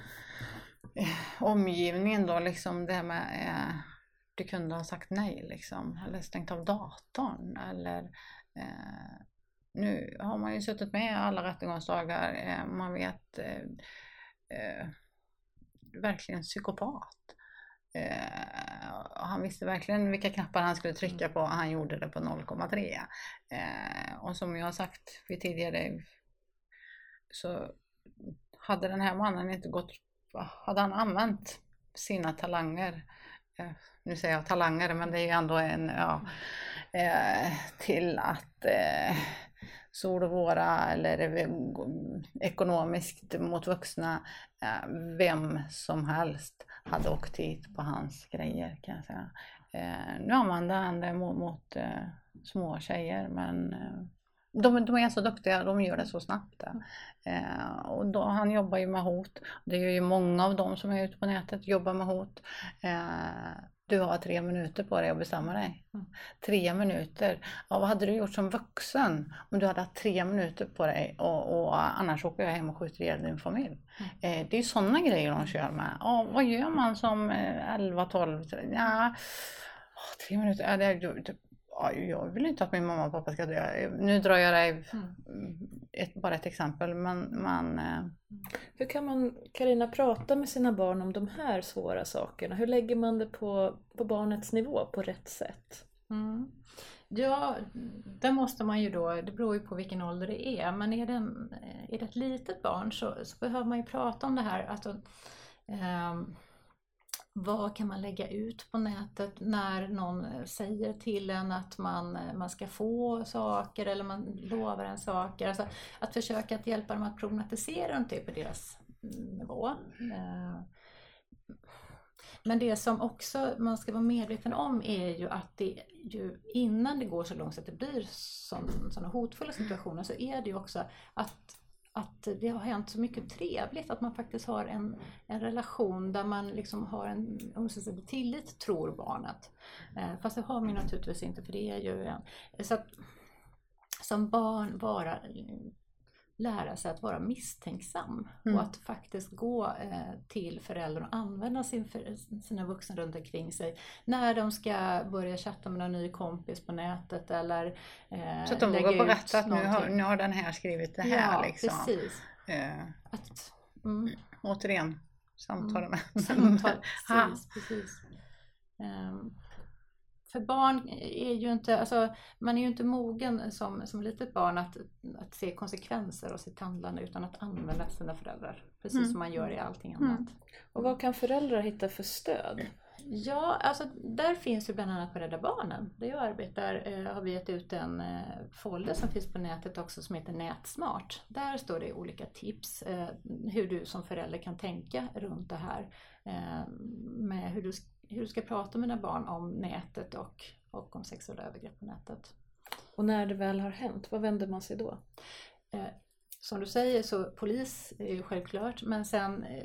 eh, omgivningen då liksom det här med eh, du kunde ha sagt nej liksom eller stängt av datorn eller eh, nu har man ju suttit med alla rättegångsdagar, eh, man vet eh, eh, verkligen psykopat. Eh, han visste verkligen vilka knappar han skulle trycka på. Och han gjorde det på 0,3. Eh, och som jag har sagt vid tidigare så hade den här mannen inte gått, hade han använt sina talanger, nu säger jag talanger men det är ju ändå en, ja, eh, till att eh, sol och våra eller ekonomiskt mot vuxna, eh, vem som helst hade åkt dit på hans grejer kan jag säga. Eh, nu använder han det mot, mot eh, små tjejer men eh, de, de är så duktiga, de gör det så snabbt. Eh, och då, han jobbar ju med hot. Det är ju många av dem som är ute på nätet jobbar med hot. Eh, du har tre minuter på dig att bestämma dig. Mm. Tre minuter. Ja, vad hade du gjort som vuxen om du hade haft tre minuter på dig och, och annars åker jag hem och skjuter ihjäl din familj. Eh, det är sådana grejer de kör med. Ja, vad gör man som eh, 11, 12, 13? Ja, tre minuter. Ja, det, jag vill inte att min mamma och pappa ska dö. Nu drar jag dig Mm. ett, bara ett exempel, men, men eh, Hur kan man, Karina prata med sina barn om de här svåra sakerna? Hur lägger man det på, på barnets nivå på rätt sätt? Mm. Ja, det måste man ju då, det beror ju på vilken ålder det är, men är det, en, är det ett litet barn så, så behöver man ju prata om det här. Alltså, ehm, vad kan man lägga ut på nätet när någon eh, säger till en att man, eh, man ska få saker eller man lovar en saker. Alltså, att försöka att hjälpa dem att problematisera runt det typ på deras mm, nivå. Eh, men det som också man ska vara medveten om är ju att det ju innan det går så långt så att det blir sådana hotfulla situationer så är det ju också att att det har hänt så mycket trevligt, att man faktiskt har en, en relation där man liksom har en ömsesidig tillit, tror barnet. Eh, fast det har man ju naturligtvis inte, för det är ju en... Så att som barn vara, lära sig att vara misstänksam Mm. och att faktiskt gå eh, till föräldern och använda sin, sina vuxna runt omkring sig när de ska börja chatta med någon ny kompis på nätet eller eh, så att de vågar berätta att nu har, nu har den här skrivit det här ja, liksom. precis. Eh, Att, mm. återigen, samtalen. Samtal, <laughs> Ha. precis, precis. Ehm, för barn är ju inte, alltså man är ju inte mogen som, som litet barn att, att se konsekvenser av sitt handlande utan att använda sina föräldrar. Precis Mm. som man gör i allting Mm. annat. Och vad kan föräldrar hitta för stöd? Ja, alltså där finns ju bland annat på Rädda Barnen. Där jag arbetar eh, har vi gett ut en eh, folder som finns på nätet också som heter Nätsmart. Där står det olika tips eh, hur du som förälder kan tänka runt det här. Eh, med hur du, hur du ska prata med dina barn om nätet och, och om sexuella övergrepp på nätet. Och när det väl har hänt, vad vänder man sig då? Eh, som du säger så polis är ju självklart men sen eh,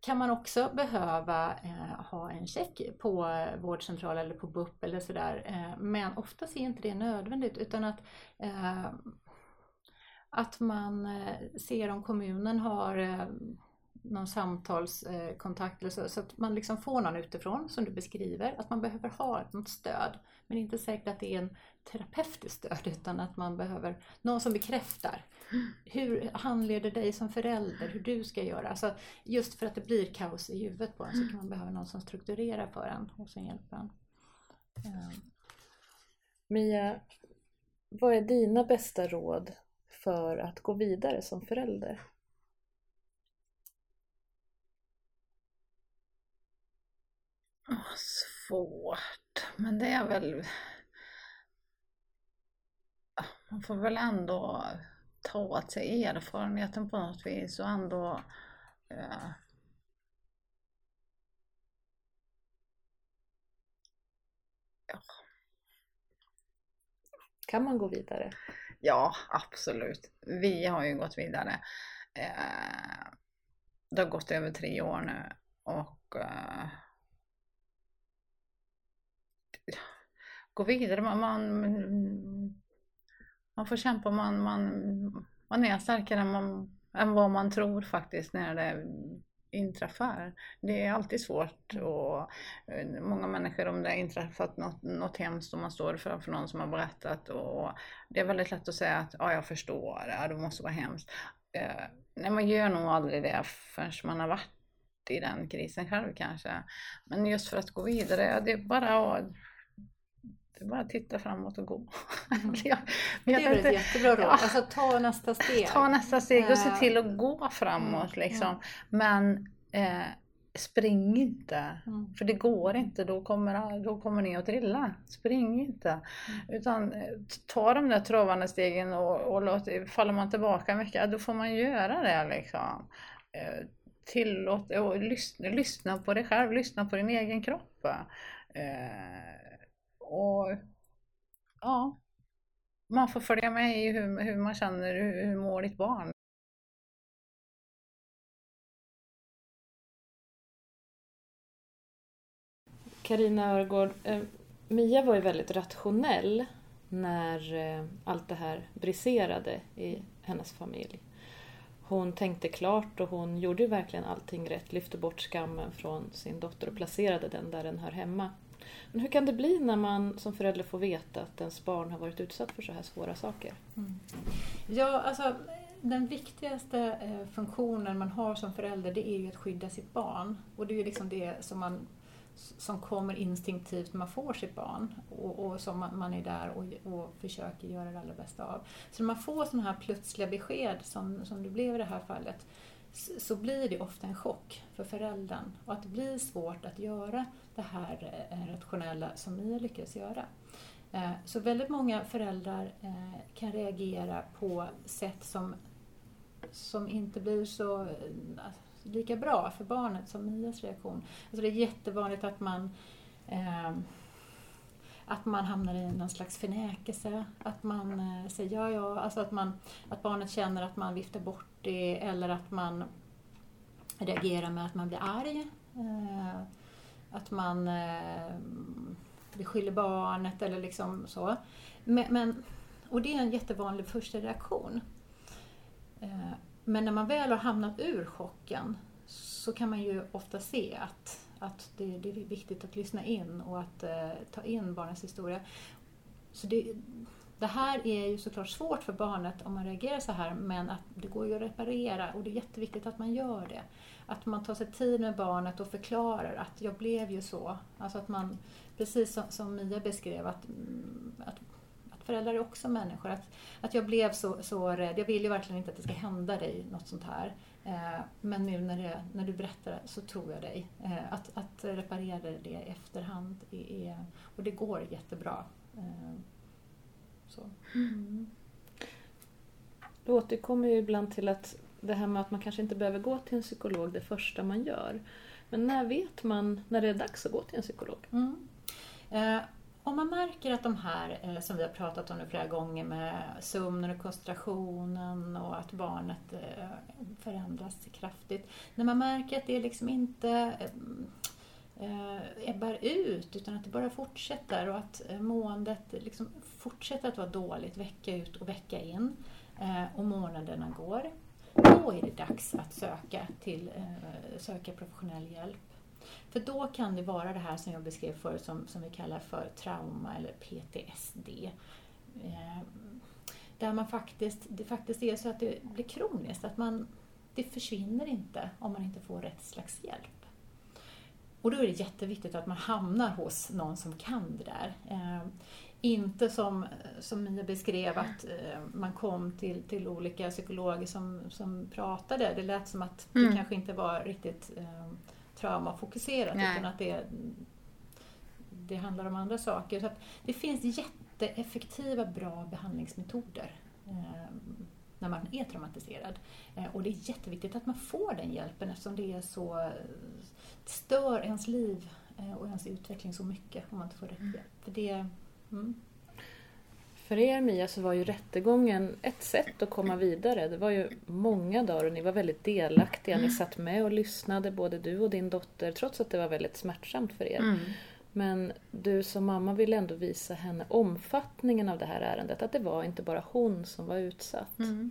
kan man också behöva eh, ha en check på vårdcentral eller på BUP eller sådär. Eh, men oftast är inte det nödvändigt utan att eh, att man ser om kommunen har någon samtalskontakt eller så, så att man liksom får någon utifrån som du beskriver, att man behöver ha något stöd. Men det är inte säkert att det är en terapeutiskt stöd utan att man behöver någon som bekräftar hur handleder dig som förälder, hur du ska göra. Alltså just för att det blir kaos i huvudet på en så kan man behöva någon som strukturerar för en och sen hjälper en. Eh. Mia, vad är dina bästa råd för att gå vidare som förälder? Åh, svårt, men det är väl... Man får väl ändå ta åt sig erfarenheten på något vis och ändå... eh, Kan man gå vidare? Ja, absolut. Vi har ju gått vidare. Eh, det har gått över tre år nu och eh, gå vidare. Man, man, man får kämpa. Man, man, man är starkare än, man, än vad man tror faktiskt när det inträffar. Det är alltid svårt och eh, många människor om det har inträffat något, något hemskt och man står framför någon som har berättat och det är väldigt lätt att säga att ja, jag förstår, ja, det måste vara hemskt. Eh, nej, man gör nog aldrig det förrän man har varit i den krisen själv kanske. Men just för att gå vidare, ja, det är bara att det är bara att titta framåt och gå. <laughs> Jag Det är inte. ett jättebra råd. Ja. Alltså ta nästa steg. Ta nästa steg och se Eh, till att gå framåt mm, liksom. Men eh, spring inte. Mm. För det går inte, då kommer, då kommer ni att trilla. Spring inte. Mm. Utan eh, ta de där travande stegen och, och låt, faller man tillbaka mycket, ja, då får man göra det liksom. Eh, tillåt och lyssna, lyssna på dig själv, lyssna på din egen kropp. Eh, och ja, man får följa med i hur, hur man känner, hur, hur mår ditt barn. Karina Örgård, eh, Mia var ju väldigt rationell när eh, allt det här briserade i hennes familj. hon tänkte klart och hon gjorde ju verkligen allting rätt. Lyfte bort skammen från sin dotter och placerade den där den hör hemma. Men hur kan det bli när man som förälder får veta att ens barn har varit utsatt för så här svåra saker? Mm. Ja, alltså den viktigaste eh, funktionen man har som förälder det är ju att skydda sitt barn. Och det är ju liksom det som man som kommer instinktivt när man får sitt barn och, och som man, man, är där och, och försöker göra det allra bästa av. Så när man får sådana här plötsliga besked som, som det blev i det här fallet så blir det ofta en chock för föräldern och att det blir svårt att göra det här eh, rationella som Mia lyckades göra. Eh, så väldigt många föräldrar eh, kan reagera på sätt som, som inte blir så lika bra för barnet som Mias reaktion. Alltså det är jättevanligt att man eh, att man hamnar i någon slags förnekelse, att man eh, säger ja, ja, alltså att, man, att barnet känner att man viftar bort det eller att man reagerar med att man blir arg. Eh, att man eh, beskyller barnet eller liksom så. Men, men, och det är en jättevanlig första reaktion. Eh, men när man väl har hamnat ur chocken så kan man ju ofta se att, att det, det är viktigt att lyssna in och att eh, ta in barnets historia. Så det, det här är ju såklart svårt för barnet om man reagerar så här men att det går ju att reparera och det är jätteviktigt att man gör det. Att man tar sig tid med barnet och förklarar att jag blev ju så. Alltså att man, precis som, som Mia beskrev, att, mm, att, att föräldrar är också människor. Att, att jag blev så, så rädd. Jag vill ju verkligen inte att det ska hända dig något sånt här. Eh, men nu när, det, när du berättar så tror jag dig. Eh, att, att reparera det i efterhand är, och det går jättebra. Eh, så. Mm. Du återkommer ju ibland till att det här med att man kanske inte behöver gå till en psykolog det första man gör. Men när vet man när det är dags att gå till en psykolog? Mm. Man märker att de här eh, som vi har pratat om nu flera gånger med sömnen och koncentrationen och att barnet eh, förändras kraftigt. När man märker att det liksom inte eh, eh ebbar ut utan att det bara fortsätter och att eh, måendet liksom fortsätter att vara dåligt vecka ut och vecka in eh, och månaderna går. Då är det dags att söka, till, söka professionell hjälp. För då kan det vara det här som jag beskrev förut som, som vi kallar för trauma eller PTSD. Eh, där man faktiskt, det faktiskt är så att det blir kroniskt, att man, det försvinner inte om man inte får rätt slags hjälp. Och då är det jätteviktigt att man hamnar hos någon som kan det där. Eh, inte som, som Mia beskrev att eh, man kom till, till olika psykologer som, som pratade. Det lät som att det mm. kanske inte var riktigt eh, traumafokuserat Nej. utan att det, det handlar om andra saker. Så det finns jätteeffektiva, bra behandlingsmetoder eh, när man är traumatiserad. Eh, och det är jätteviktigt att man får den hjälpen eftersom det är så stör ens liv eh, och ens utveckling så mycket om man inte får rätt mm. hjälp. För det, mm. För er Mia så var ju rättegången ett sätt att komma vidare. Det var ju många dagar och ni var väldigt delaktiga. Ni mm. satt med och lyssnade, både du och din dotter, trots att det var väldigt smärtsamt för er. Mm. Men du som mamma ville ändå visa henne omfattningen av det här ärendet, att det var inte bara hon som var utsatt. Mm.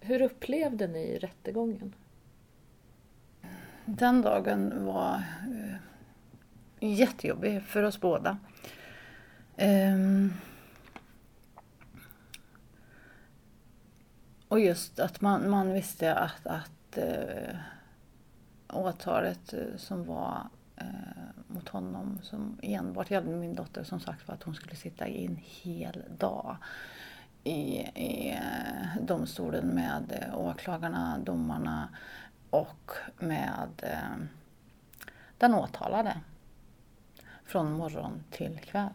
Hur upplevde ni rättegången? Den dagen var uh, jättejobbig för oss båda. Um, Och just att man, man visste att, att äh, åtalet eh, som var äh, mot honom som enbart gällde min dotter som sagt var att hon skulle sitta i en hel dag i, i äh, domstolen med åklagarna, domarna och med den åtalade från morgon till kväll.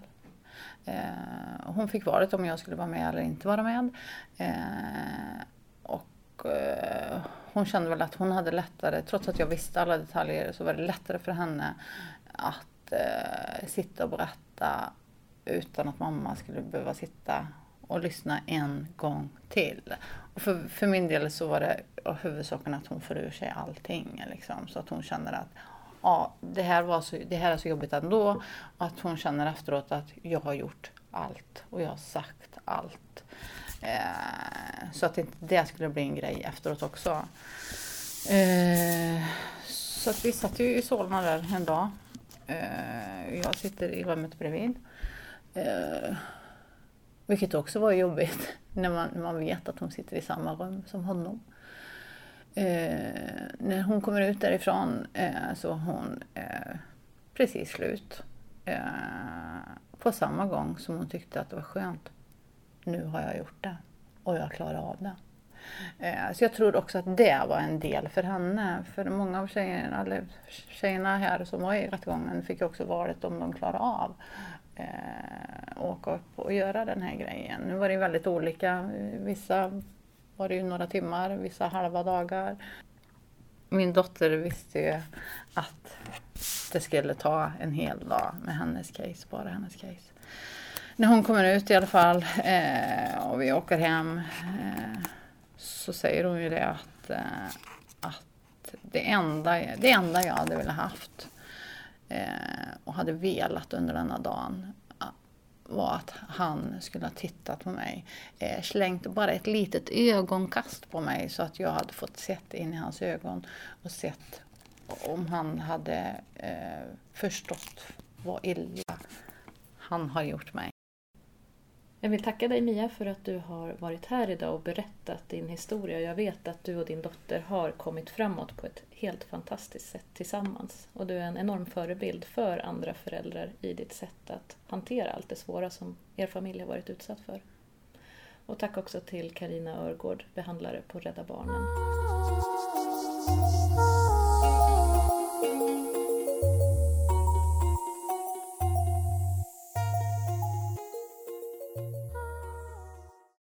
Eh, hon fick valet om jag skulle vara med eller inte vara med. Eh, och eh, hon kände väl att hon hade lättare, trots att jag visste alla detaljer, så var det lättare för henne att eh, sitta och berätta utan att mamma skulle behöva sitta och lyssna en gång till. Och för, för min del så var det huvudsaken att hon får ur sig allting. Liksom, så att hon känner att ja, det, här var så, det här är så jobbigt ändå. Att hon känner efteråt att jag har gjort allt och jag har sagt allt. Eh, så att inte det skulle bli en grej efteråt också. Eh, så att vi satt ju i Solna där en dag. Eh, jag sitter i rummet bredvid. Eh, vilket också var jobbigt <laughs> när man, när man vet att hon sitter i samma rum som honom. Eh, när hon kommer ut därifrån eh, så var hon eh, precis slut. Eh, på samma gång som hon tyckte att det var skönt. Nu har jag gjort det och jag klarar av det. Eh, så jag tror också att det var en del för henne. För många av tjejerna, eller tjejerna här som var i rättegången fick också valet om de klarar av eh, åka upp och göra den här grejen. Nu var det väldigt olika. Vissa var det ju några timmar, vissa halva dagar. Min dotter visste ju att det skulle ta en hel dag med hennes case, bara hennes case. När hon kommer ut i alla fall eh, och vi åker hem eh, så säger hon ju det att, eh, att det, enda, det enda jag hade velat haft eh, och hade velat under denna dagen var att han skulle ha tittat på mig, eh, slängt bara ett litet ögonkast på mig så att jag hade fått sett in i hans ögon och sett om han hade eh, förstått vad illa han har gjort mig. Jag vill tacka dig Mia för att du har varit här idag och berättat din historia. Jag vet att du och din dotter har kommit framåt på ett helt fantastiskt sätt tillsammans. Och du är en enorm förebild för andra föräldrar i ditt sätt att hantera allt det svåra som er familj har varit utsatt för. Och tack också till Karina Örgård, behandlare på Rädda Barnen.